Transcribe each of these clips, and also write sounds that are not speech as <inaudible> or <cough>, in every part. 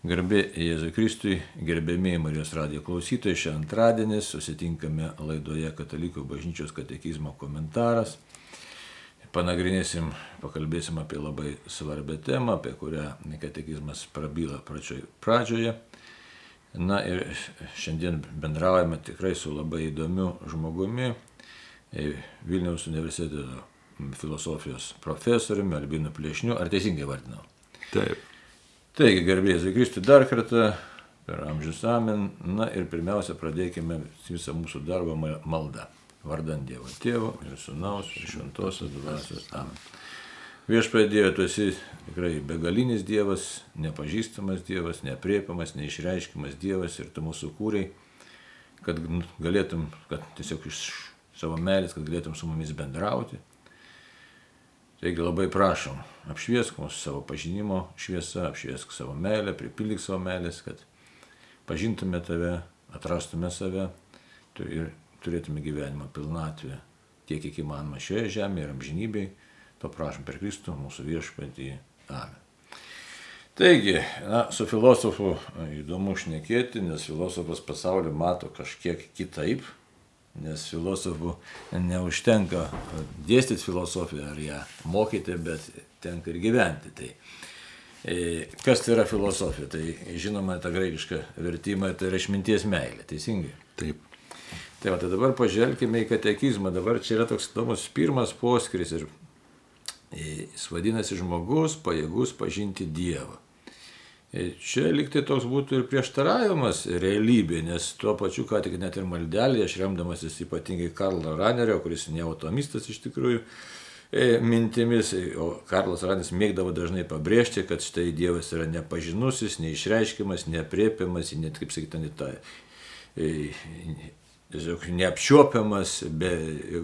Garbė Jėzui Kristui, gerbėmiai Marijos radijo klausytojai, šią antradienį susitinkame laidoje Katalikų bažnyčios katekizmo komentaras. Panagrinėsim, pakalbėsim apie labai svarbę temą, apie kurią katekizmas prabyla pradžioje. Na ir šiandien bendraujame tikrai su labai įdomiu žmogumi, Vilniaus universiteto filosofijos profesoriumi Albinu Plėšniu. Ar teisingai vardinau? Taip. Taigi, garbėjai Zikristi dar kartą per amžius amen. Na ir pirmiausia, pradėkime visą mūsų darbą maldą. Vardant Dievo Tėvo ir Sūnaus ir Šventosios Dvasios. Amen. Viešpatie Dieve, tu esi tikrai begalinis Dievas, nepažįstamas Dievas, nepriepiamas, neišreiškiamas Dievas ir tu mūsų kūriai, kad galėtum, kad tiesiog iš savo meilės, kad galėtum su mumis bendrauti. Taigi labai prašom, apšviesk mūsų savo pažinimo šviesą, apšviesk savo meilę, pripildyk savo meilės, kad pažintume tave, atrastume save ir turėtume gyvenimą pilnatvę tiek, kiek įmanoma šioje žemėje ir amžinybėje. To prašom per Kristų, mūsų viešpatį. Amen. Taigi, na, su filosofu įdomu šnekėti, nes filosofas pasaulį mato kažkiek kitaip nes filosofų neužtenka dėstyti filosofiją ar ją mokyti, bet tenka ir gyventi. Tai e, kas tai yra filosofija? Tai žinoma, ta graikiška vertimą tai yra išminties meilė, teisingai? Taip. Tai, va, tai dabar pažvelkime į katekizmą. Dabar čia yra toks įdomus pirmas poskris ir e, jis vadinasi žmogus pajėgus pažinti Dievą. E, čia liktai toks būtų ir prieštaravimas realybė, nes tuo pačiu, ką tik net ir maldelį, aš remdamasis ypatingai Karlo Ranerio, kuris neautomistas iš tikrųjų, e, mintimis, e, o Karlas Raneris mėgdavo dažnai pabrėžti, kad štai Dievas yra nepažinusis, neišreiškiamas, nepriepiamas, net kaip sakyti, net tą tiesiog neapčiuopiamas, be,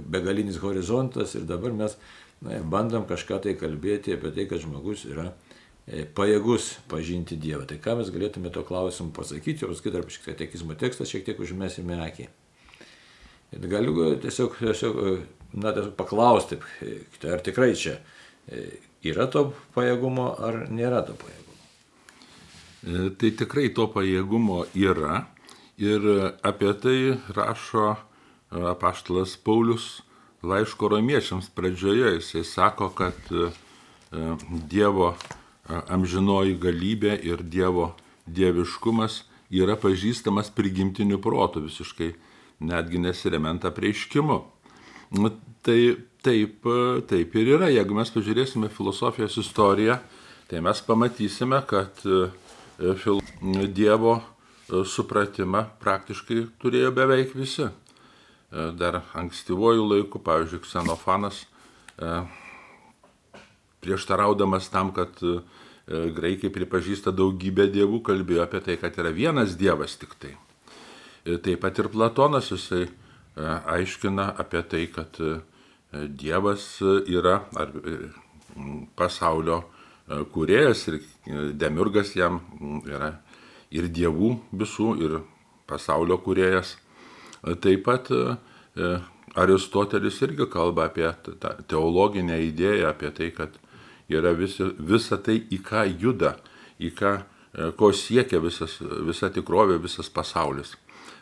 begalinis horizontas. Ir dabar mes na, bandom kažką tai kalbėti apie tai, kad žmogus yra E, pajėgus pažinti Dievą. Tai ką mes galėtume to klausimu pasakyti, o paskui dar katekizmo tekstas šiek tiek užmėsime akį. Ir galiu tiesiog, tiesiog, na, tiesiog paklausti, e, ar tikrai čia e, yra to pajėgumo ar nėra to pajėgumo. Tai tikrai to pajėgumo yra ir apie tai rašo apaštalas Paulius laiško romiečiams pradžioje. Jisai sako, kad Dievo amžinoji galybė ir Dievo dieviškumas yra pažįstamas prigimtiniu protu visiškai, netgi nesiremiant apreiškimu. Nu, tai taip, taip ir yra. Jeigu mes pažiūrėsime filosofijos istoriją, tai mes pamatysime, kad e, Dievo e, supratimą praktiškai turėjo beveik visi. E, dar ankstyvojų laikų, pavyzdžiui, Ksenofanas prieštaraudamas tam, kad e, graikai pripažįsta daugybę dievų, kalbėjo apie tai, kad yra vienas dievas tik tai. E, taip pat ir Platonas jisai e, aiškina apie tai, kad Dievas yra ar, pasaulio kūrėjas ir Demiurgas jam yra ir dievų visų, ir pasaulio kūrėjas. Taip pat Aristotelis irgi kalba apie teologinę idėją, apie tai, kad yra visa, visa tai, į ką juda, į ką, e, ko siekia visas, visa tikrovė, visas pasaulis.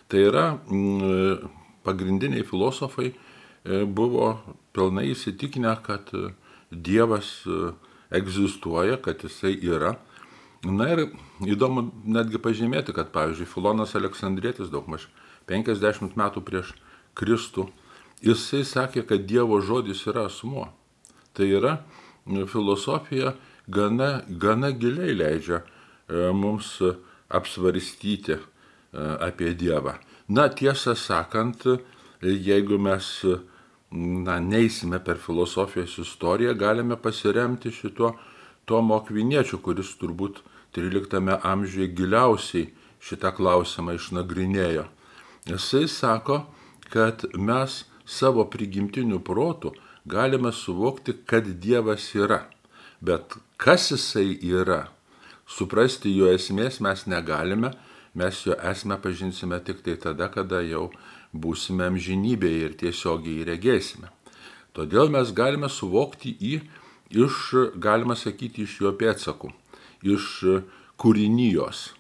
Tai yra mm, pagrindiniai filosofai e, buvo pilnai įsitikinę, kad e, Dievas egzistuoja, kad jisai yra. Na ir įdomu netgi pažymėti, kad pavyzdžiui Filonas Aleksandrėtis daugmaž 50 metų prieš Kristų, jisai sakė, kad Dievo žodis yra asmuo. Tai yra filosofija gana, gana giliai leidžia e, mums apsvarstyti e, apie Dievą. Na, tiesą sakant, jeigu mes na, neįsime per filosofijos istoriją, galime pasiremti šituo Tomo Akviniečiu, kuris turbūt 13 amžiuje giliausiai šitą klausimą išnagrinėjo. Jisai sako, kad mes savo prigimtiniu protu galime suvokti, kad Dievas yra. Bet kas jisai yra, suprasti jo esmės mes negalime, mes jo esmę pažinsime tik tai tada, kada jau būsime amžinybėje ir tiesiogiai įregėsime. Todėl mes galime suvokti jį iš, galima sakyti, iš jo pėdsakų, iš kūrinijos.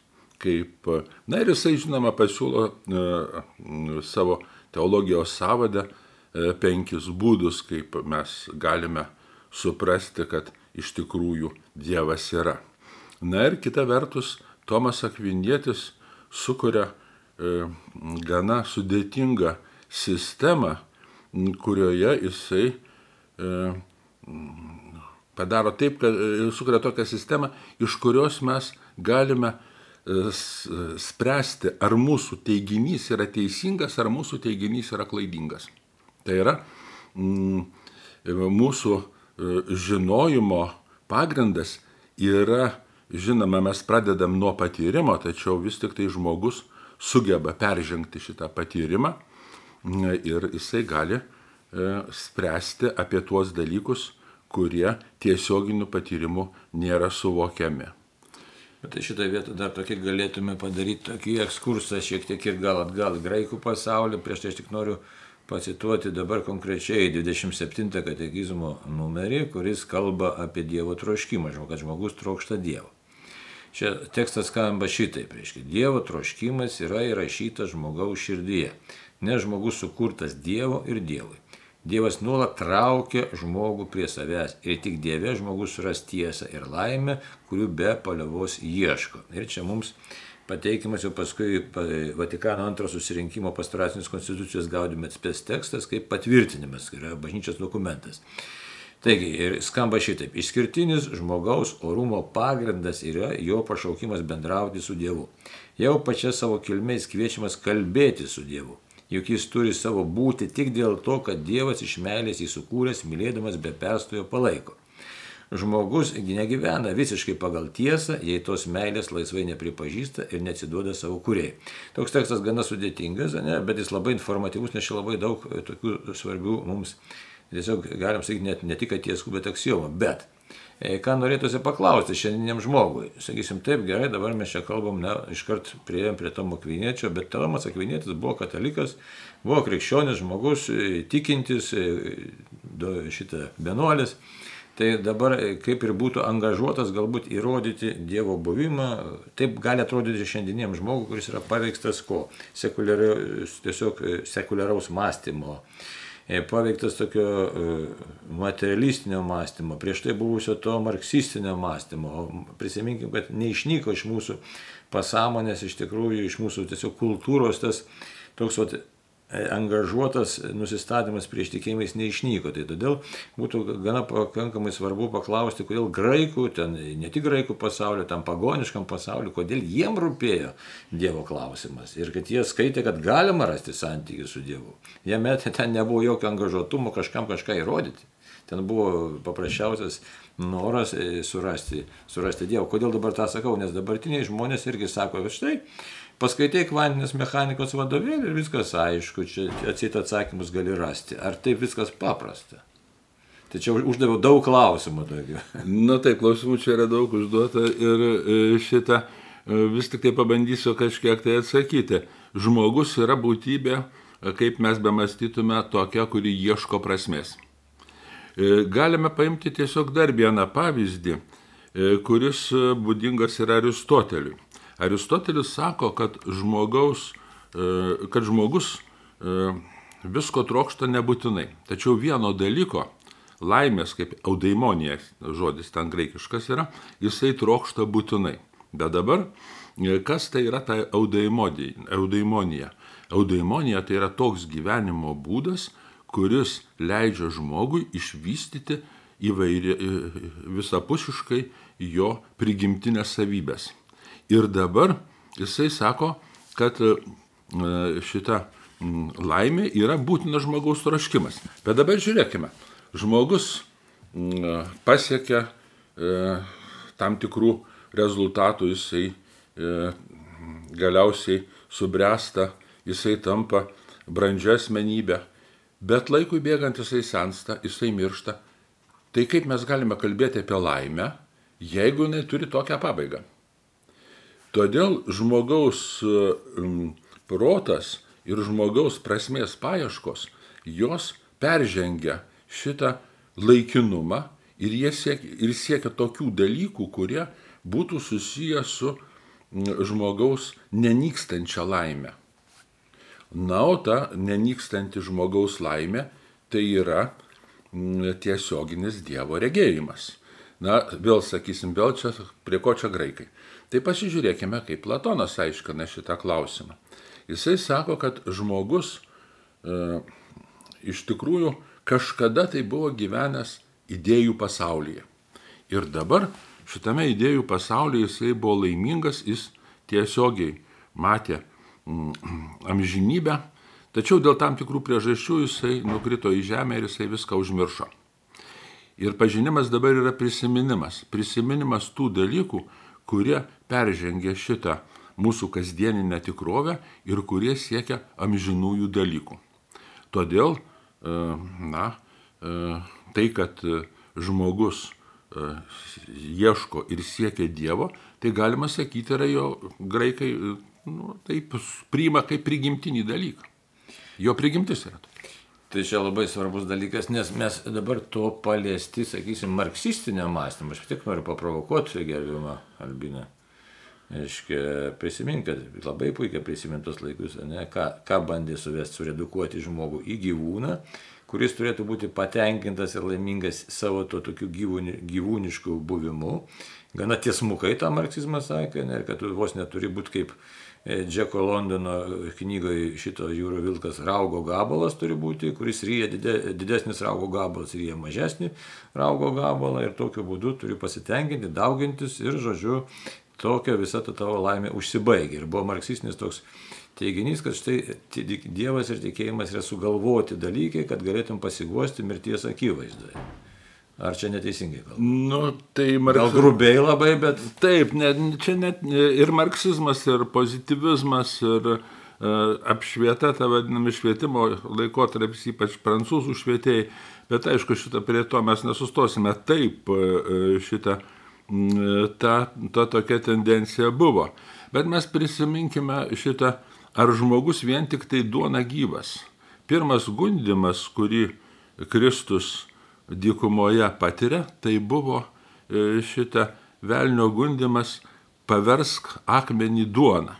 Kaip, na ir jisai, žinoma, pasiūlo e, savo teologijos savadę penkis būdus, kaip mes galime suprasti, kad iš tikrųjų Dievas yra. Na ir kita vertus, Tomas Akvinietis sukuria e, gana sudėtingą sistemą, kurioje jisai e, padaro taip, kad e, sukuria tokią sistemą, iš kurios mes galime e, spręsti, ar mūsų teiginys yra teisingas, ar mūsų teiginys yra klaidingas. Tai yra mm, mūsų žinojimo pagrindas yra, žinoma, mes pradedam nuo patyrimo, tačiau vis tik tai žmogus sugeba peržengti šitą patyrimą ir jisai gali spręsti apie tuos dalykus, kurie tiesioginiu patyrimu nėra suvokiami. Tai šitą vietą dar tokį galėtume padaryti tokį ekskursą šiek tiek ir gal atgal graikų pasaulį. Prieš tai aš tik noriu pacituoti dabar konkrečiai 27 katekizmo numerį, kuris kalba apie Dievo troškimą, kad žmogus trokšta Dievo. Čia tekstas skamba šitaip, reiškia, Dievo troškimas yra įrašytas žmogaus širdyje, nes žmogus sukurtas Dievo ir Dievui. Dievas nuolat traukia žmogų prie savęs ir tik Dieve žmogus suras tiesą ir laimę, kurių be paliovos ieško. Ir čia mums pateikimas jau paskui Vatikano antro susirinkimo pastoracinės konstitucijos gaudime atspės tekstas kaip patvirtinimas, tai yra bažnyčios dokumentas. Taigi, ir skamba šitaip. Išskirtinis žmogaus orumo pagrindas yra jo pašaukimas bendrauti su Dievu. Jau pačia savo kilmės kviečiamas kalbėti su Dievu juk jis turi savo būti tik dėl to, kad Dievas iš meilės įsukūręs, mylėdamas be perstojo palaiko. Žmogus negyvena visiškai pagal tiesą, jei tos meilės laisvai nepripažįsta ir neatsiduoda savo kuriai. Toks tekstas gana sudėtingas, ne, bet jis labai informatyvus, nes čia labai daug tokių svarbių mums, tiesiog galim sakyti, net ne tik tiesų, bet aksiomų. Bet E, ką norėtųsi paklausti šiandieniam žmogui. Sakysim, taip gerai, dabar mes čia kalbam, ne, iškart prieėm prie Tomo Akviniečio, bet Tomas Akvinietis buvo katalikas, buvo krikščionis žmogus, e, tikintis, e, šitą benuolis. Tai dabar kaip ir būtų angažuotas galbūt įrodyti Dievo buvimą, taip gali atrodyti šiandieniam žmogui, kuris yra paveikstas ko? Sekuliariaus, tiesiog sekuliaraus mąstymo E, paveiktas tokio e, materialistinio mąstymo, prieš tai buvusio to marksistinio mąstymo. Prisiminkim, kad neišnyko iš mūsų pasąmonės, iš tikrųjų iš mūsų tiesiog kultūros tas toks vat, angažuotas nusistatymas prieš tikėjimais neišnyko. Tai todėl būtų gana pakankamai svarbu paklausti, kodėl graikų, ten ne tik graikų pasaulio, tam pagoniškam pasauliu, kodėl jiem rūpėjo Dievo klausimas. Ir kad jie skaitė, kad galima rasti santykių su Dievu. Jame ten nebuvo jokio angažuotumo kažkam kažką įrodyti. Ten buvo paprasčiausias noras e, surasti, surasti Dievą. Kodėl dabar tą sakau? Nes dabartiniai žmonės irgi sako, kad štai Paskaitai kvantinės mechanikos vadovėlį ir viskas aišku, čia atsit atsakymus gali rasti. Ar taip viskas paprasta? Tačiau uždaviau daug klausimų daugiau. <laughs> Na taip, klausimų čia yra daug užduota ir e, šitą e, vis tik tai pabandysiu kažkiek tai atsakyti. Žmogus yra būtybė, kaip mes bemastytume, tokia, kuri ieško prasmės. Galime paimti tiesiog dar vieną pavyzdį, kuris būdingas yra Aristoteliui. Aristotelis sako, kad, žmogaus, e, kad žmogus e, visko trokšta nebūtinai. Tačiau vieno dalyko, laimės, kaip eudaimonija žodis ten graikiškas yra, jisai trokšta būtinai. Bet dabar, e, kas tai yra ta eudaimonija? Eudaimonija tai yra toks gyvenimo būdas, kuris leidžia žmogui išvystyti įvairi, visapusiškai jo prigimtinės savybės. Ir dabar jisai sako, kad e, šita laimė yra būtina žmogaus troškimas. Bet dabar žiūrėkime, žmogus pasiekia e, tam tikrų rezultatų, jisai e, galiausiai subręsta, jisai tampa brandžia asmenybė, bet laikui bėgant jisai sensta, jisai miršta. Tai kaip mes galime kalbėti apie laimę, jeigu jinai turi tokią pabaigą? Todėl žmogaus protas ir žmogaus prasmės paieškos, jos peržengia šitą laikinumą ir, siekia, ir siekia tokių dalykų, kurie būtų susijęs su mm, žmogaus nenykstančia laime. Na, o ta nenykstanti žmogaus laimė tai yra mm, tiesioginis Dievo regėjimas. Na, vėl sakysim, vėl čia prie ko čia graikai. Tai pasižiūrėkime, kaip Platonas aiškina šitą klausimą. Jisai sako, kad žmogus e, iš tikrųjų kažkada tai buvo gyvenęs idėjų pasaulyje. Ir dabar šitame idėjų pasaulyje jisai buvo laimingas, jis tiesiogiai matė <clears throat> amžinybę, tačiau dėl tam tikrų priežasčių jisai nukrito į žemę ir jisai viską užmiršo. Ir pažinimas dabar yra prisiminimas. Prisiminimas tų dalykų, kurie peržengia šitą mūsų kasdieninę tikrovę ir kurie siekia amžinųjų dalykų. Todėl, e, na, e, tai, kad žmogus e, ieško ir siekia Dievo, tai galima sakyti yra jo graikai, nu, taip, priima kaip prigimtinį dalyką. Jo prigimtis yra. Tai čia labai svarbus dalykas, nes mes dabar to paliesti, sakysim, marksistinio mąstymo. Aš tik noriu paprovokuoti gerbimą Albiną. Aiškia, prisimink, kad labai puikiai prisimintus laikus, ne, ką, ką bandė suvesti, suredukuoti žmogų į gyvūną, kuris turėtų būti patenkintas ir laimingas savo to tokiu gyvūni, gyvūnišku buvimu. Gana tiesmukai tą marksizmą sakė, ne, kad tu vos neturi būti kaip e, Džeko Londono knygoje šito jūro vilkas raugo gabalas turi būti, kuris ryja dide, didesnis raugo gabalas, ryja mažesnį raugo gabalą ir tokiu būdu turi pasitenkinti, daugintis ir, žodžiu, tokia visa ta tavo laimė užsibaigia. Ir buvo marksistinis toks teiginys, kad štai Dievas ir tikėjimas yra sugalvoti dalykai, kad galėtum pasiguosti mirties akivaizdoje. Ar čia neteisingai kalbu? Nu, tai marksizmas. Gal grubiai labai, bet. Taip, ne, čia net ir marksizmas, ir pozitivizmas, ir uh, apšvieta, ta vadinami švietimo laikotarpis, ypač prancūzų švietėjai. Bet aišku, šitą prie to mes nesustosime. Taip, uh, šitą uh, ta, ta tokia tendencija buvo. Bet mes prisiminkime šitą, ar žmogus vien tik tai duona gyvas. Pirmas gundimas, kurį Kristus dykumoje patiria, tai buvo e, šitą velnio gundimas paversk akmenį duoną.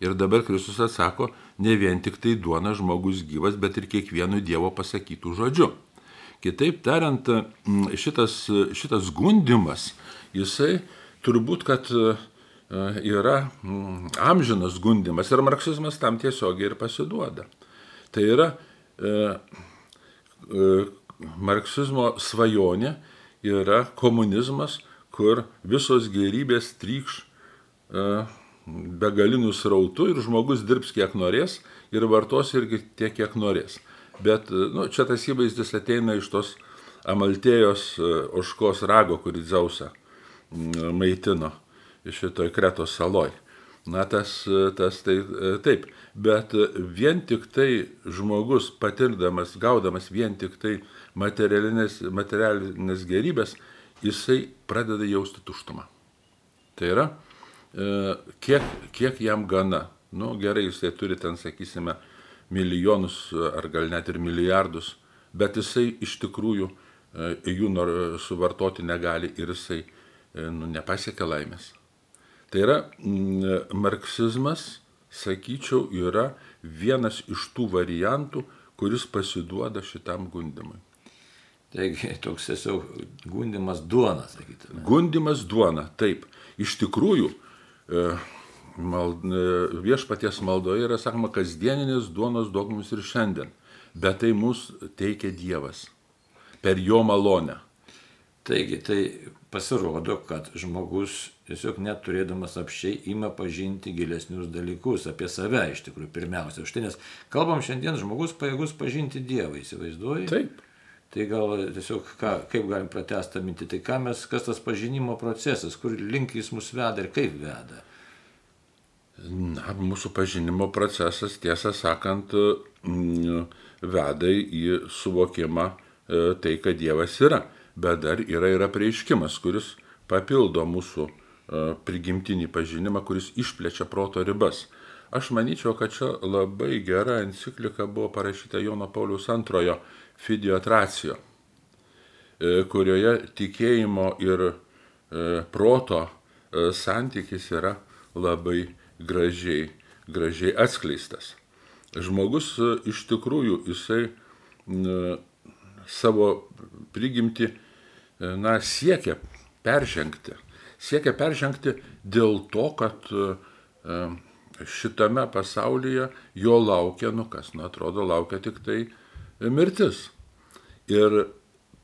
Ir dabar Kristus atsako, ne vien tik tai duona žmogus gyvas, bet ir kiekvienu Dievo pasakytų žodžiu. Kitaip tariant, šitas, šitas gundimas jisai turbūt, kad e, yra amžinas gundimas ir marksizmas tam tiesiogiai ir pasiduoda. Tai yra e, marksizmo svajonė yra komunizmas, kur visos gerybės trykš e, begalinių srautų ir žmogus dirbs kiek norės ir vartos irgi tiek, kiek norės. Bet e, nu, čia tas įvaizdis ateina iš tos Amaltėjos e, oškos rago, kurį Dzausą maitino šitoj Kretos saloj. Na, tas, tas tai taip, bet vien tik tai žmogus patirdamas, gaudamas vien tik tai materialinės, materialinės gerybės, jisai pradeda jausti tuštumą. Tai yra, e, kiek, kiek jam gana. Nu, gerai, jisai turi ten, sakysime, milijonus ar gal net ir milijardus, bet jisai iš tikrųjų e, jų suvartoti negali ir jisai E, nu, nepasiekia laimės. Tai yra, mm, marksizmas, sakyčiau, yra vienas iš tų variantų, kuris pasiduoda šitam gundimui. Taigi, toks tiesiog gundimas duona, sakytume. Gundimas duona, taip. Iš tikrųjų, e, mal, e, viešpaties maldoje yra sakoma kasdieninis duonos duok mums ir šiandien. Bet tai mus teikia Dievas per jo malonę. Taigi, tai pasirodo, kad žmogus tiesiog net turėdamas apšiai ima pažinti gilesnius dalykus apie save iš tikrųjų pirmiausia. Štai nes kalbam šiandien žmogus pajėgus pažinti Dievą, įsivaizduoji? Taip. Tai gal tiesiog ką, kaip galim pratesti tą mintį, tai ką mes, kas tas pažinimo procesas, kur link jis mus veda ir kaip veda? Na, mūsų pažinimo procesas, tiesą sakant, mm, veda į suvokimą e, tai, kad Dievas yra bet dar yra ir apreiškimas, kuris papildo mūsų e, prigimtinį pažinimą, kuris išplečia proto ribas. Aš manyčiau, kad čia labai gera enciklika buvo parašyta Jono Paulius II Fidiotracijo, e, kurioje tikėjimo ir e, proto santykis yra labai gražiai, gražiai atskleistas. Žmogus iš tikrųjų jisai savo prigimti na, siekia peržengti. Siekia peržengti dėl to, kad šitame pasaulyje jo laukia, nu kas, nu atrodo, laukia tik tai mirtis. Ir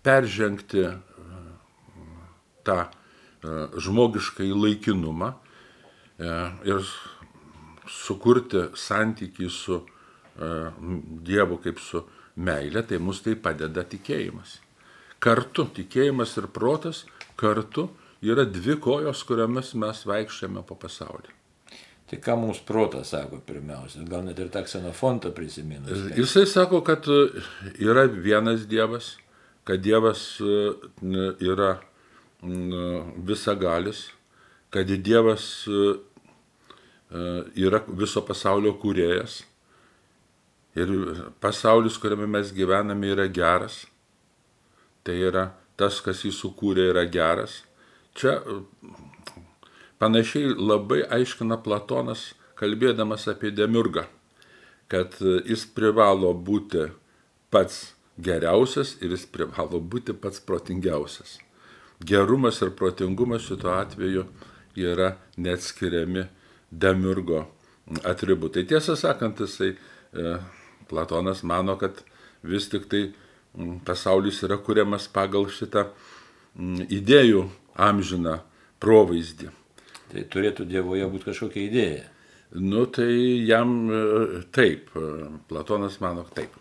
peržengti tą žmogišką laikinumą ir sukurti santykių su Dievu kaip su meilė, tai mus tai padeda tikėjimas. Kartu tikėjimas ir protas kartu yra dvi kojos, kuriomis mes vaikščiame po pasaulį. Tai ką mums protas sako pirmiausia, gal net ir tą ksenofontą prisiminus. Jisai sako, kad e, yra vienas Dievas, kad Dievas e, yra visagalis, kad Dievas e, yra viso pasaulio kūrėjas ir pasaulis, kuriame mes gyvename, yra geras. Tai yra tas, kas jį sukūrė, yra geras. Čia Panašiai labai aiškina Platonas, kalbėdamas apie Demiurgą, kad jis privalo būti pats geriausias ir jis privalo būti pats protingiausias. Gerumas ir protingumas šituo atveju yra neatskiriami Demiurgo atributai. Tiesą sakant, jisai e, Platonas mano, kad vis tik tai pasaulis yra kuriamas pagal šitą idėjų amžiną provaizdį. Tai turėtų Dievoje būti kažkokia idėja. Nu, tai jam e, taip, e, Platonas mano taip.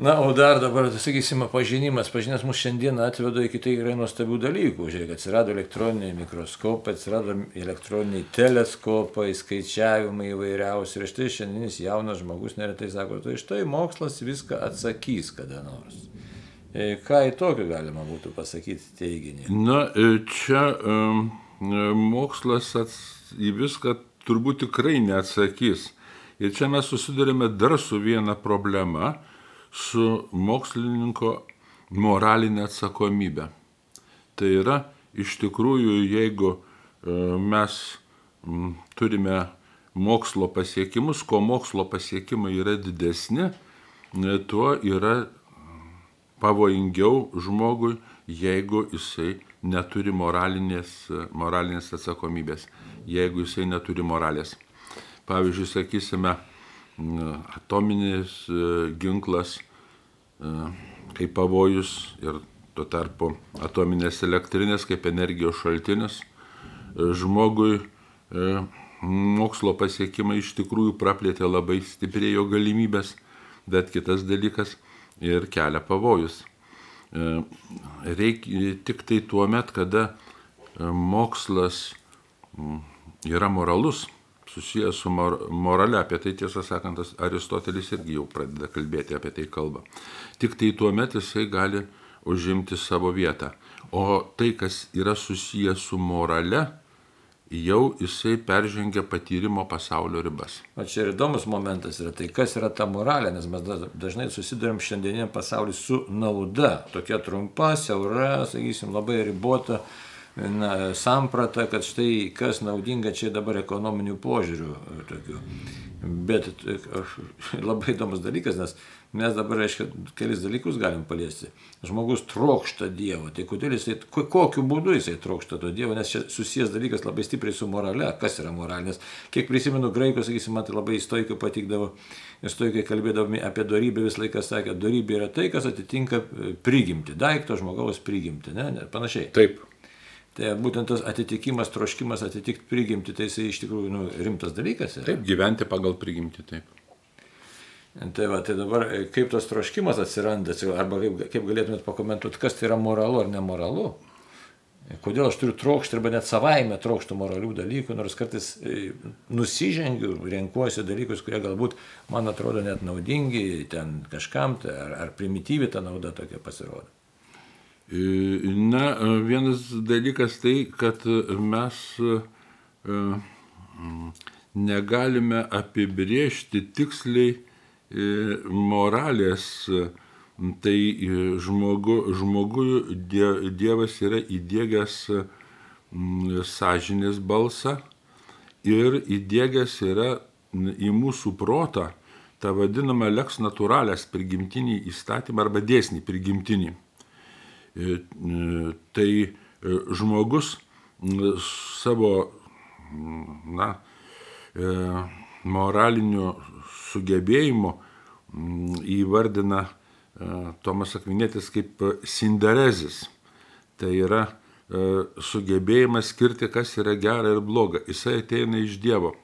Na, o dar dabar, sakysime, pažinimas. Pažinimas mus šiandien atveda iki yra nuostabių dalykų. Žiūrėk, atsirado elektroniniai mikroskopai, atsirado elektroniniai teleskopai, skaičiavimai įvairiausi. Ir štai šiandienis jaunas žmogus neretai sako, tai štai mokslas viską atsakys kada nors. E, ką į tokį galima būtų pasakyti teiginį? Na, e, čia um, mokslas ats, į viską turbūt tikrai neatsakys. Ir čia mes susidurime dar su viena problema - su mokslininko moralinė atsakomybė. Tai yra, iš tikrųjų, jeigu mes turime mokslo pasiekimus, ko mokslo pasiekimai yra didesni, tuo yra pavojingiau žmogui, jeigu jisai neturi moralinės, moralinės atsakomybės, jeigu jisai neturi moralės. Pavyzdžiui, sakysime, atominis e, ginklas e, kaip pavojus ir tuo tarpu atominės elektrinės kaip energijos šaltinis e, žmogui mokslo pasiekimai iš tikrųjų praplėtė labai stipriai jo galimybės, bet kitas dalykas – ir kelia pavojus. Reikia tik tai tuo met, kada mokslas yra moralus, susijęs su mor morale, apie tai tiesą sakant, Aristotelis irgi jau pradeda kalbėti apie tai kalbą. Tik tai tuo met jisai gali užimti savo vietą. O tai, kas yra susijęs su morale, jau jisai peržengia patyrimo pasaulio ribas. O čia ir įdomus momentas yra tai, kas yra ta moralė, nes mes dažnai susidurėm šiandieniniam pasauliu su nauda, tokia trumpa, siaura, sakysim, labai ribota na, samprata, kad štai kas naudinga čia dabar ekonominių požiūrių. Tokių. Bet <laughs> labai įdomus dalykas, nes mes dabar, reiškia, kelis dalykus galim paliesti. Žmogus trokšta Dievo, tai kodėl jisai, kokiu būdu jisai trokšta to Dievo, nes čia susijęs dalykas labai stipriai su morale, kas yra moralės. Kiek prisimenu graikų, sakysim, man tai labai stoikai patikdavo, ir stoikai kalbėdami apie darybę visą laiką sakė, darybė yra tai, kas atitinka e, prigimti, daikto žmogaus prigimti, ne, ne, panašiai. Taip. Tai būtent tas atitikimas, troškimas atitikti prigimti, tai jisai iš tikrųjų nu, rimtas dalykas. Yra. Taip, gyventi pagal prigimti, taip. Tai, va, tai dabar e, kaip tas troškimas atsiranda, arba kaip, kaip galėtumėt pakomentuoti, kas tai yra moralu ar nemoralu? Kodėl aš turiu trokšti, arba net savaime trokštų moralių dalykų, nors kartais e, nusižengiu, renkuosi dalykus, kurie galbūt man atrodo net naudingi, ten kažkam, tai, ar, ar primityvi ta nauda tokia pasirodo. Na, vienas dalykas tai, kad mes e, negalime apibriežti tiksliai e, moralės, tai žmogu, žmogui Dievas yra įdėgęs mm, sąžinės balsą ir įdėgęs yra į mūsų protą tą vadinamą leks natūralės prigimtinį įstatymą arba dėsnį prigimtinį. E, e, tai e, žmogus savo na, moraliniu sugebėjimu įvardina Tomas Akvinėtis kaip sinderezis. Tai yra sugebėjimas skirti, kas yra gera ir bloga. Jisai ateina iš Dievo.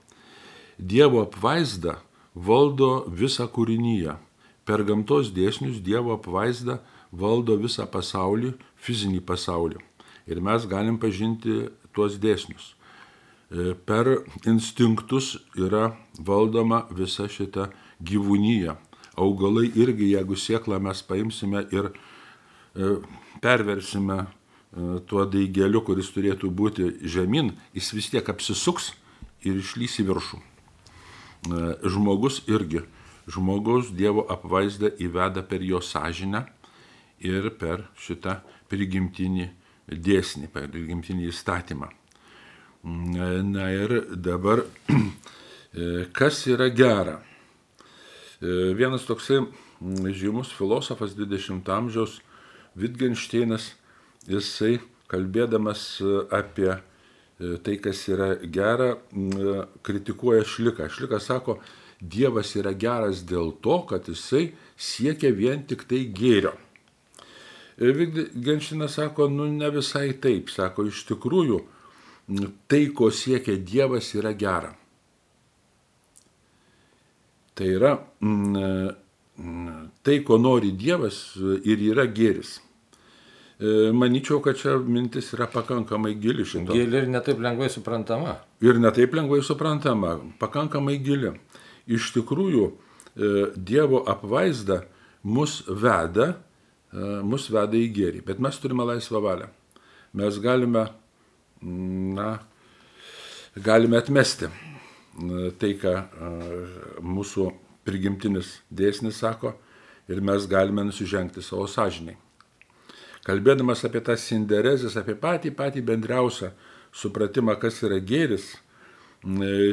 Dievo apvaizda valdo visą kūrinyje. Per gamtos dėsnius Dievo apvaizda valdo visą pasaulį, fizinį pasaulį. Ir mes galim pažinti tuos dėsnius. E, per instinktus yra valdoma visa šita gyvūnyje. Augalai irgi, jeigu sieklą mes paimsime ir e, perversime e, tuo daigeliu, kuris turėtų būti žemyn, jis vis tiek apsisuks ir išlys į viršų. Žmogus irgi, žmogaus Dievo apvaizdą įveda per jo sąžinę ir per šitą prigimtinį dėsnį, per prigimtinį įstatymą. E, na ir dabar, <clears throat> e, kas yra gera? Vienas toksai žymus filosofas 20 amžiaus Wittgensteinas, jisai kalbėdamas apie E, tai, kas yra gera, e, kritikuoja šliką. Šlikas sako, Dievas yra geras dėl to, kad jisai siekia vien tik tai gėrio. Genšinas sako, nu ne visai taip, sako, iš tikrųjų, tai, ko siekia Dievas, yra gera. Tai yra, tai, ko nori Dievas, ir yra gėris. E, Maničiau, kad čia mintis yra pakankamai gili šito. Gili ir netaip lengvai suprantama. Ir netaip lengvai suprantama, pakankamai gili. Iš tikrųjų, e, Dievo apvaizda mus veda, mus veda į gėrį, bet mes turime laisvą valią. Mes galime, na, galime atmesti tai, ką mūsų prigimtinis dėsnis sako, ir mes galime nusižengti savo sąžiniai kalbėdamas apie tas sinderezės, apie patį patį bendriausią supratimą, kas yra gėris,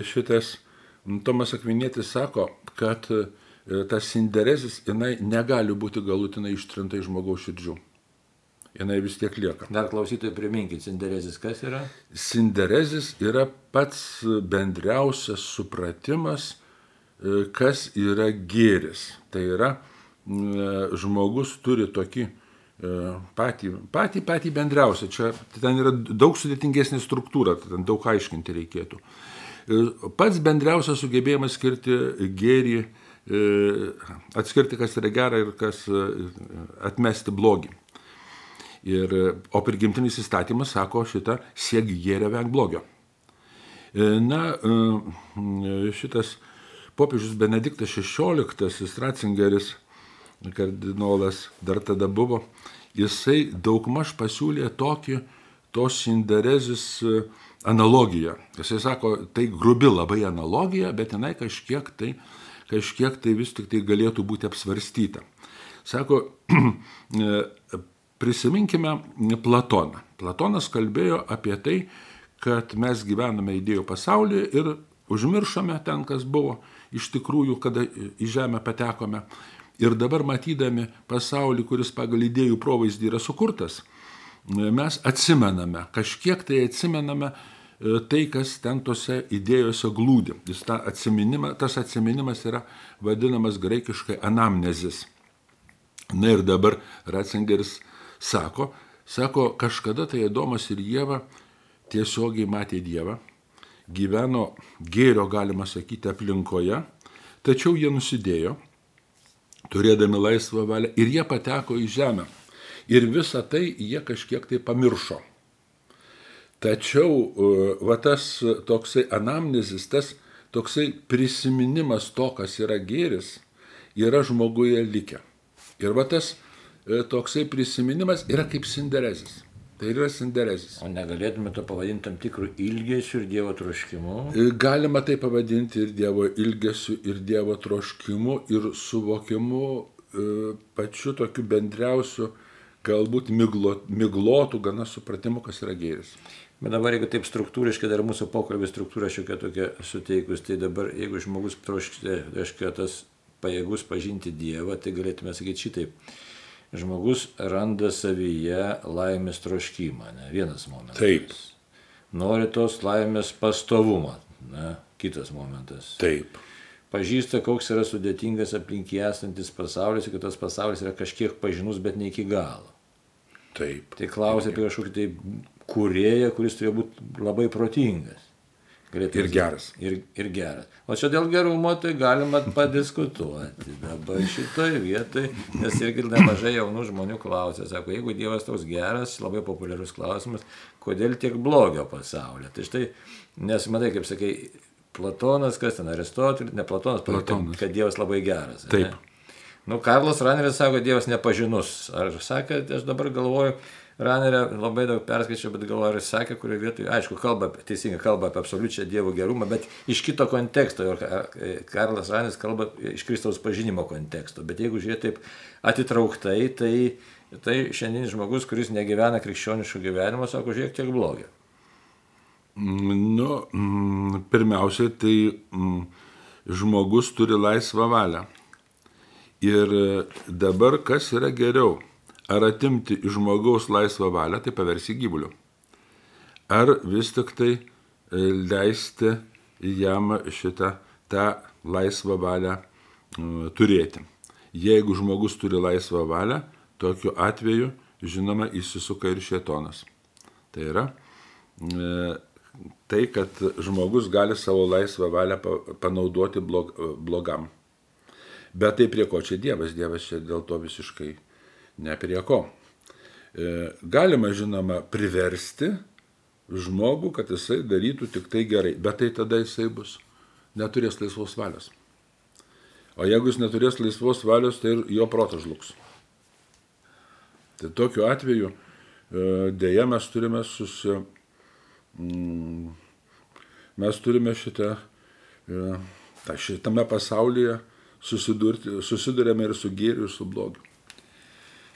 šitas Tomas Akvinėtis sako, kad e, tas sinderezis, jinai negali būti galutinai ištrinta iš žmogaus širdžių. Jinai vis tiek lieka. Dar klausytojai priminkit, sinderezis kas yra? Sinderezis yra pats bendriausias supratimas, e, kas yra gėris. Tai yra, žmogus turi tokį E, patį, patį, patį bendriausią. Čia ten yra daug sudėtingesnė struktūra, ten daug aiškinti reikėtų. E, pats bendriausias sugebėjimas skirti gėrį, e, atskirti, kas yra gera ir kas atmesti blogį. Ir, o prigimtinis įstatymas sako šitą siek gėrio venk blogio. Na, šitas popiežius Benediktas XVI, Ratzingeris, kardinolas dar tada buvo, jisai daugmaž pasiūlė tokį tos sinderezis e, analogiją. Jisai sako, tai grubi labai analogija, bet jinai kažkiek tai, kažkiek tai vis tik tai galėtų būti apsvarstyta. Sako, <clears throat> e, prisiminkime Platoną. Platonas kalbėjo apie tai, kad mes gyvename idėjų pasaulyje ir užmiršome ten, kas buvo iš tikrųjų, kada į žemę patekome. Ir dabar matydami pasaulį, kuris pagal idėjų provaizdį yra sukurtas, mes atsimename, kažkiek tai atsimename tai, kas ten tose idėjose glūdi. Jis ta atsiminima, tas atsiminimas yra vadinamas graikiškai anamnezis. Na ir dabar Ratzingeris sako, sako, kažkada tai Adomas ir Jėva tiesiogiai matė Dievą, gyveno gėrio, galima sakyti, aplinkoje, tačiau jie nusidėjo turėdami laisvą valią ir jie pateko į žemę. Ir visą tai jie kažkiek tai pamiršo. Tačiau e, va tas toksai anamnezis, tas toksai prisiminimas to, kas yra gėris, yra žmoguje likę. Ir va tas e, toksai prisiminimas yra kaip sinderezis. Tai yra sinderezis. O negalėtume to pavadinti tam tikrų ilgesių ir Dievo troškimu? E, galima tai pavadinti ir Dievo ilgesių, ir Dievo troškimu, ir suvokimu pačiu tokiu bendriausiu, galbūt miglo, miglotų gana supratimu, kas yra gėris. Bet dabar, jeigu taip struktūriškai dar mūsų pokalbį struktūrą šiokia tokia suteikus, tai dabar, jeigu žmogus troškite, reiškia, tas pajėgus pažinti Dievą, tai galėtume sakyti šitaip. Žmogus randa savyje laimės troškimą, ne vienas momentas. Taip. Nori tos laimės pastovumą, ne kitas momentas. Taip. Pažįsta, koks yra sudėtingas aplink jį esantis pasaulis, kad tas pasaulis yra kažkiek pažinus, bet ne iki galo. Taip. Tai klausia apie kažkokį tai kurėją, kuris turėjo būti labai protingas. Ir geras. Ir, ir geras. O čia dėl gerumo tai galima padiskutuoti dabar šitoje vietoje, nes irgi nemažai jaunų žmonių klausia, sako, jeigu Dievas toks geras, labai populiarus klausimas, kodėl tiek blogio pasaulyje. Tai štai, nes matai, kaip sakai, Platonas, kas ten Aristotelis, ne Platonas, Platonas. Kad, kad Dievas labai geras. Taip. Ne? Nu, Karlas Raneris sako, Dievas nepažinus. Ar sakė, aš dabar galvoju, Ranerė labai daug perskaičiau, bet galvoju, ar jis sakė, kurioje vietoje, aišku, kalba, teisingai kalba apie absoliučią Dievo gerumą, bet iš kito konteksto. Ir Karlas Raneris kalba iš Kristaus pažinimo konteksto. Bet jeigu žiūrėti taip atitrauktai, tai, tai šiandien žmogus, kuris negyvena krikščioniško gyvenimo, sako, žiūrėk, tiek blogio. Nu, pirmiausia, tai žmogus turi laisvą valią. Ir dabar kas yra geriau? Ar atimti iš žmogaus laisvą valią, tai paversi gyvuliu. Ar vis tik tai e, leisti jam šitą tą laisvą valią turėti. Jeigu žmogus turi laisvą valią, tokiu atveju, žinoma, įsisuka ir šėtonas. Tai yra tai, kad žmogus gali savo laisvą valią panaudoti blog, blogam. Bet tai prie ko čia Dievas? Dievas čia dėl to visiškai ne prie ko. E, galima, žinoma, priversti žmogų, kad jisai darytų tik tai gerai, bet tai tada jisai bus, neturės laisvos valios. O jeigu jis neturės laisvos valios, tai ir jo protas žlugs. Tai tokiu atveju e, dėja mes turime susi... Mm, mes turime šitą, e, šitame pasaulyje susidurti, susidurėme ir su gėriu, ir su blogiu.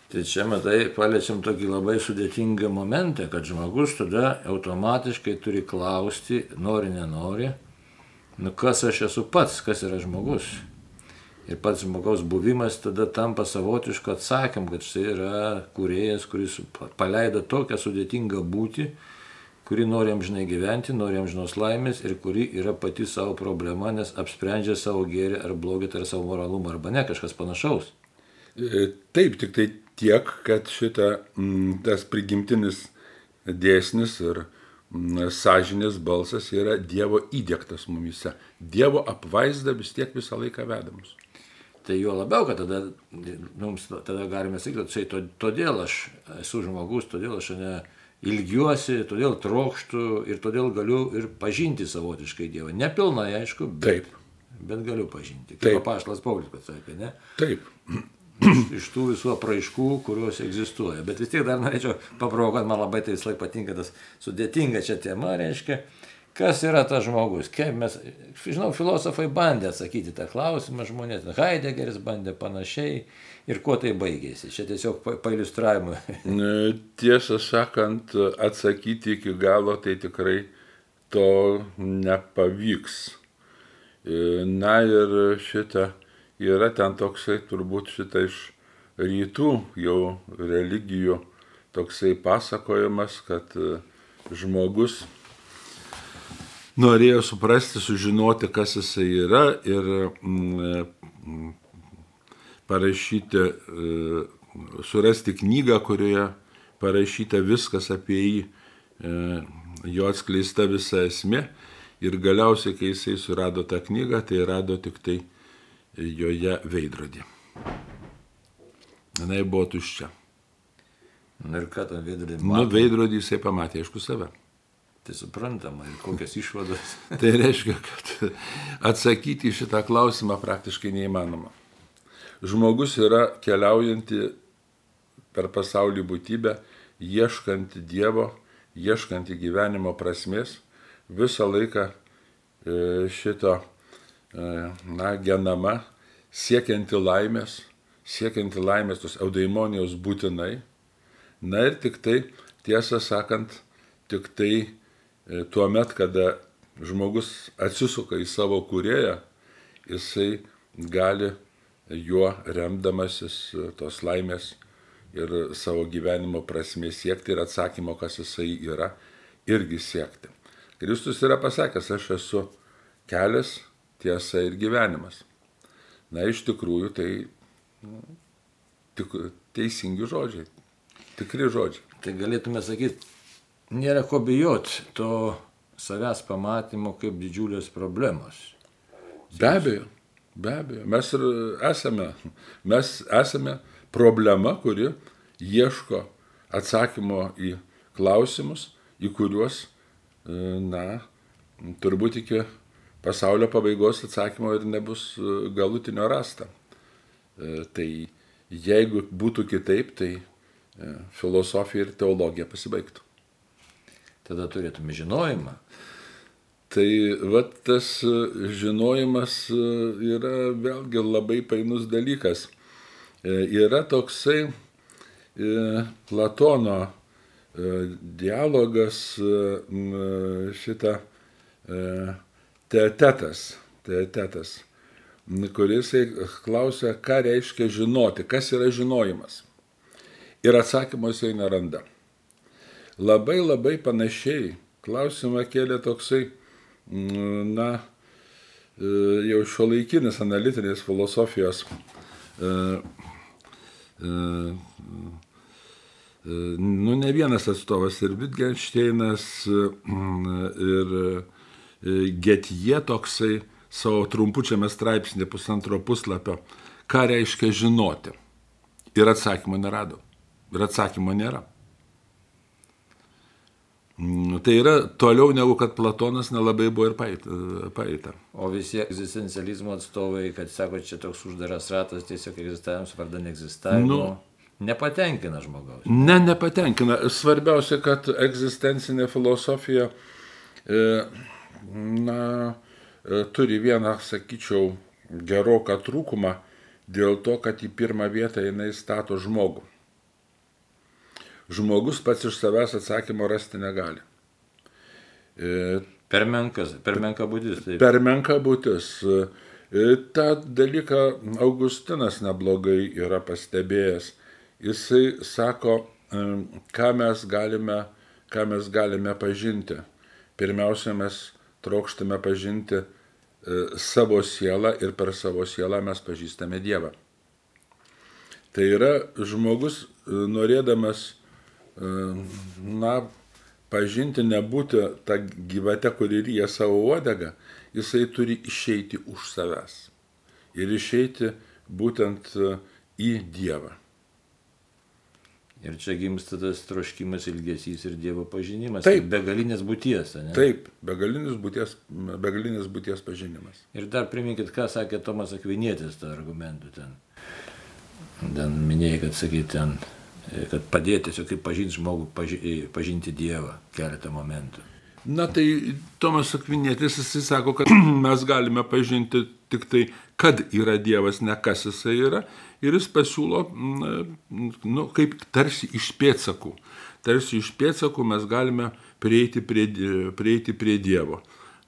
Tai čia, matai, paliečiam tokį labai sudėtingą momentą, kad žmogus tada automatiškai turi klausti, nori, nenori, nu kas aš esu pats, kas yra žmogus. Ir pats žmogaus buvimas tada tampa savotišku atsakymu, kad jis yra kuriejas, kuris paleido tokią sudėtingą būti, kuri nori amžinai gyventi, nori amžinos laimės ir kuri yra pati savo problema, nes apsprendžia savo gėrį ar blogį, tai ar savo moralumą arba ne, kažkas panašaus. E, taip, tik tai tiek, kad šita, m, tas prigimtinis dėsnis ir m, sąžinės balsas yra Dievo įdėktas mumise. Dievo apvaizda vis tiek visą laiką vedamus. Tai jo labiau, kad tada, mums, tada galime sakyti, kad todėl aš esu žmogus, todėl aš ne ilgiuosi, todėl trokštų ir todėl galiu ir pažinti savotiškai Dievą. Nepilnai, aišku, bet, Taip. bet galiu pažinti. Kaip paštas Paulius pasakė, ne? Taip iš tų visų apraiškų, kurios egzistuoja. Bet vis tiek dar norėčiau paprovokuoti, man labai tai vis laik patinka tas sudėtinga čia tema, reiškia, kas yra tas žmogus, kaip mes, žinau, filosofai bandė atsakyti tą klausimą žmonės, Heideggeris bandė panašiai ir kuo tai baigėsi, čia tiesiog pailiustravimui. <laughs> Tiesą sakant, atsakyti iki galo tai tikrai to nepavyks. Na ir šitą yra ten toksai turbūt šitą iš rytų jau religijų toksai pasakojimas, kad e, žmogus norėjo suprasti, sužinoti, kas jisai yra ir mm, parašyti, e, surasti knygą, kurioje parašyta viskas apie jį, e, jo atskleista visa esmė. Ir galiausiai, kai jisai surado tą knygą, tai rado tik tai joje veidrodį. Jis buvo tuščia. Na ir ką tam veidrodį matė? Nu, veidrodį jisai pamatė, aišku, save. Tai suprantama, ir kokias išvadas. <laughs> tai reiškia, kad atsakyti šitą klausimą praktiškai neįmanoma. Žmogus yra keliaujanti per pasaulį būtybę, ieškanti Dievo, ieškanti gyvenimo prasmės, visą laiką e, šito na, genama, siekianti laimės, siekianti laimės tos eudaimonijos būtinai. Na ir tik tai, tiesą sakant, tik tai e, tuo met, kada žmogus atsisuka į savo kurėją, jisai gali juo remdamasis e, tos laimės ir savo gyvenimo prasmės siekti ir atsakymo, kas jisai yra, irgi siekti. Kristus yra pasakęs, aš esu kelias, tiesa ir gyvenimas. Na, iš tikrųjų, tai nu, tik, teisingi žodžiai, tikri žodžiai. Tai galėtume sakyti, nėra ko bijoti to savęs pamatymo kaip didžiulės problemos. Be abejo, be abejo, mes ir esame, mes esame problema, kuri ieško atsakymo į klausimus, į kuriuos, e, na, turbūt iki pasaulio pabaigos atsakymo ir nebus e, galutinio rasta. E, tai jeigu būtų kitaip, tai filosofija ir teologija pasibaigtų. Tada turėtume žinojimą. Tai vat tas žinojimas yra vėlgi labai painus dalykas. Yra toksai Platono dialogas šitą tetetas, tetetas, kuris klausia, ką reiškia žinoti, kas yra žinojimas. Ir atsakymo jisai neranda. Labai labai panašiai klausimą kėlė toksai, na, jau šio laikinis analitinės filosofijos nu, ne vienas atstovas ir Wittgensteinas, ir Getie toksai savo trumpučiame straipsnė pusantro puslapio, ką reiškia žinoti. Ir atsakymo nerado. Ir atsakymo nėra. Tai yra toliau negu kad Platonas nelabai buvo ir paeita. O visi egzistencializmo atstovai, kad sako, čia toks uždaras ratas, tiesiog egzistavimas vardan egzistavimo. Nu, Nepatenkina žmogaus. Ne, nepatenkina. Svarbiausia, kad egzistencinė filosofija e, na, e, turi vieną, sakyčiau, geroką trūkumą dėl to, kad į pirmą vietą jinai stato žmogų. Žmogus pats iš savęs atsakymo rasti negali. E, per menkas, per menka būtis. Taip. Per menka būtis. Ta dalyką Augustinas neblogai yra pastebėjęs jisai sako, ką mes galime, ką mes galime pažinti. Pirmiausia, mes trokštame pažinti e, savo sielą ir per savo sielą mes pažįstame Dievą. Tai yra žmogus e, norėdamas, e, na, pažinti, nebūti tą gyvatę, kuri ryja savo uodegą, jisai turi išeiti už savęs. Ir išeiti būtent į Dievą. Ir čia gimsta tas troškimas, ilgesys ir Dievo pažinimas. Taip. Begalinės būties. Ne? Taip, begalinis būties, begalinis būties pažinimas. Ir dar priminkit, ką sakė Tomas Akvinėtis tą argumentų ten. Ten minėjai, kad sakyti ten, kad padėti tiesiog kaip pažinti žmogų, paži, pažinti Dievą keletą momentų. Na tai Tomas Akvinėtis, jisai sako, kad <clears throat> mes galime pažinti tik tai, kad yra Dievas, ne kas jisai yra ir jis pasiūlo, nu, kaip tarsi iš pėtsakų. Tarsi iš pėtsakų mes galime prieiti prie, prieiti prie Dievo.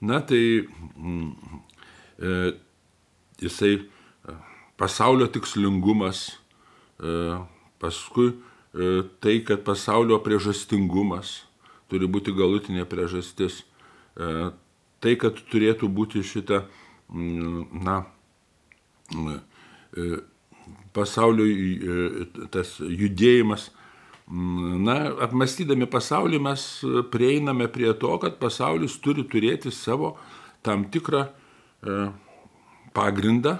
Na tai mm, e, jisai e, pasaulio tikslingumas, e, paskui e, tai, kad pasaulio priežastingumas turi būti galutinė priežastis, e, tai, kad turėtų būti šita, mm, na, e, pasaulio e, tas judėjimas. Mm, na, apmastydami pasaulį mes prieiname prie to, kad pasaulis turi turėti savo tam tikrą pagrindą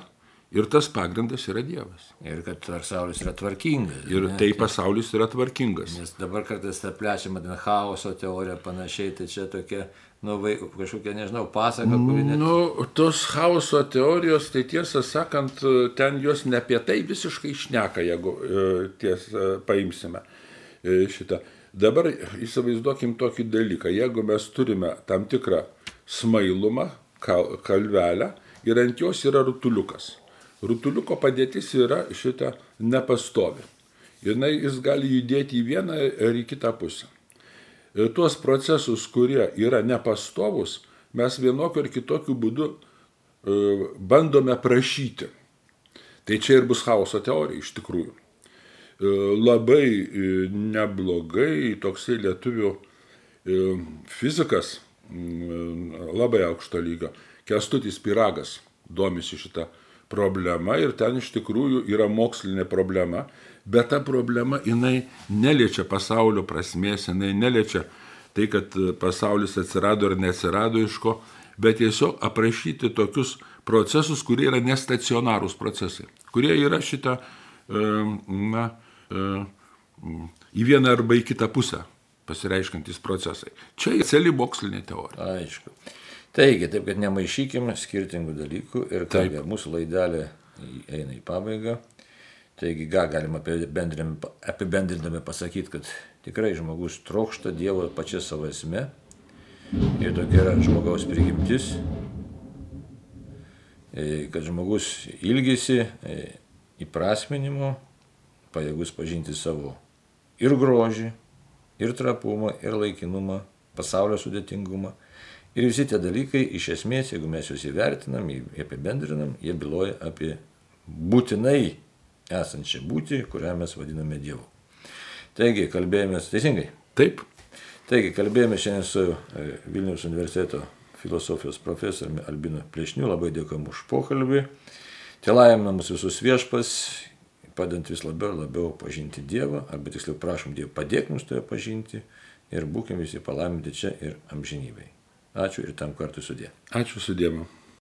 ir tas pagrindas yra Dievas. Ir kad pasaulis yra tvarkingas. Ir ne? tai pasaulis yra tvarkingas. Nes dabar kartais ta plečiama ten chaoso teorija panašiai, tai čia tokia nu, vaik, kažkokia, nežinau, pasaka, kuri net... Nu, tos chaoso teorijos, tai tiesą sakant, ten jos ne apie tai visiškai išneka, jeigu e, tiesą paimsime e, šitą. Dabar įsivaizduokim tokį dalyką, jeigu mes turime tam tikrą smailumą, kal, kalvelę ir ant jos yra rutuliukas. Rutuliuko padėtis yra šitą nepastovi. Ir jis gali judėti į vieną ar į kitą pusę. e, tuos procesus, kurie yra nepastovus, mes vienokiu ar kitokiu būdu e, bandome prašyti. Tai čia ir bus chaoso teorija iš tikrųjų. E, labai neblogai toksai lietuvių fizikas, labai aukšto lygio, Kestutis Piragas domisi šitą problema ir ten iš tikrųjų yra mokslinė problema, bet ta problema jinai neliečia pasaulio prasmės, jinai neliečia tai, kad pasaulis atsirado ar neatsirado iš ko, bet tiesiog aprašyti tokius procesus, kurie yra nestacionarūs procesai, kurie yra šitą, na, į vieną arba į kitą pusę pasireiškantis procesai. Čia celi mokslinė teorija. Aišku. Taigi, taip kad nemaišykime skirtingų dalykų ir kągi, mūsų laidelė eina į pabaigą. Taigi, ką galima apibendrindami pasakyti, kad tikrai žmogus trokšta Dievo pačia savo esme ir tokia yra žmogaus prigimtis, e, kad žmogus ilgisi e, įprasminimo, pajėgus pažinti savo ir grožį, ir trapumą, ir laikinumą, pasaulio sudėtingumą. Ir visi tie dalykai, iš esmės, jeigu mes juos įvertinam, apibendrinam, jie byloja apie būtinai esančią būtį, kurią mes vadiname Dievu. Taigi, kalbėjomės teisingai. Taip. Taigi, kalbėjome šiandien su e, Vilniaus universiteto filosofijos profesoriumi Albinu Plešniu. Labai dėkojom už pokalbį. Tėlajame mus visus viešpas, padant vis labiau ir labiau pažinti Dievą, arba tiksliau prašom Dievą padėk mums toje pažinti ir būkime visi palaiminti čia ir amžinybei. Ačiū ir tam kartu sudė. Ačiū sudėmu.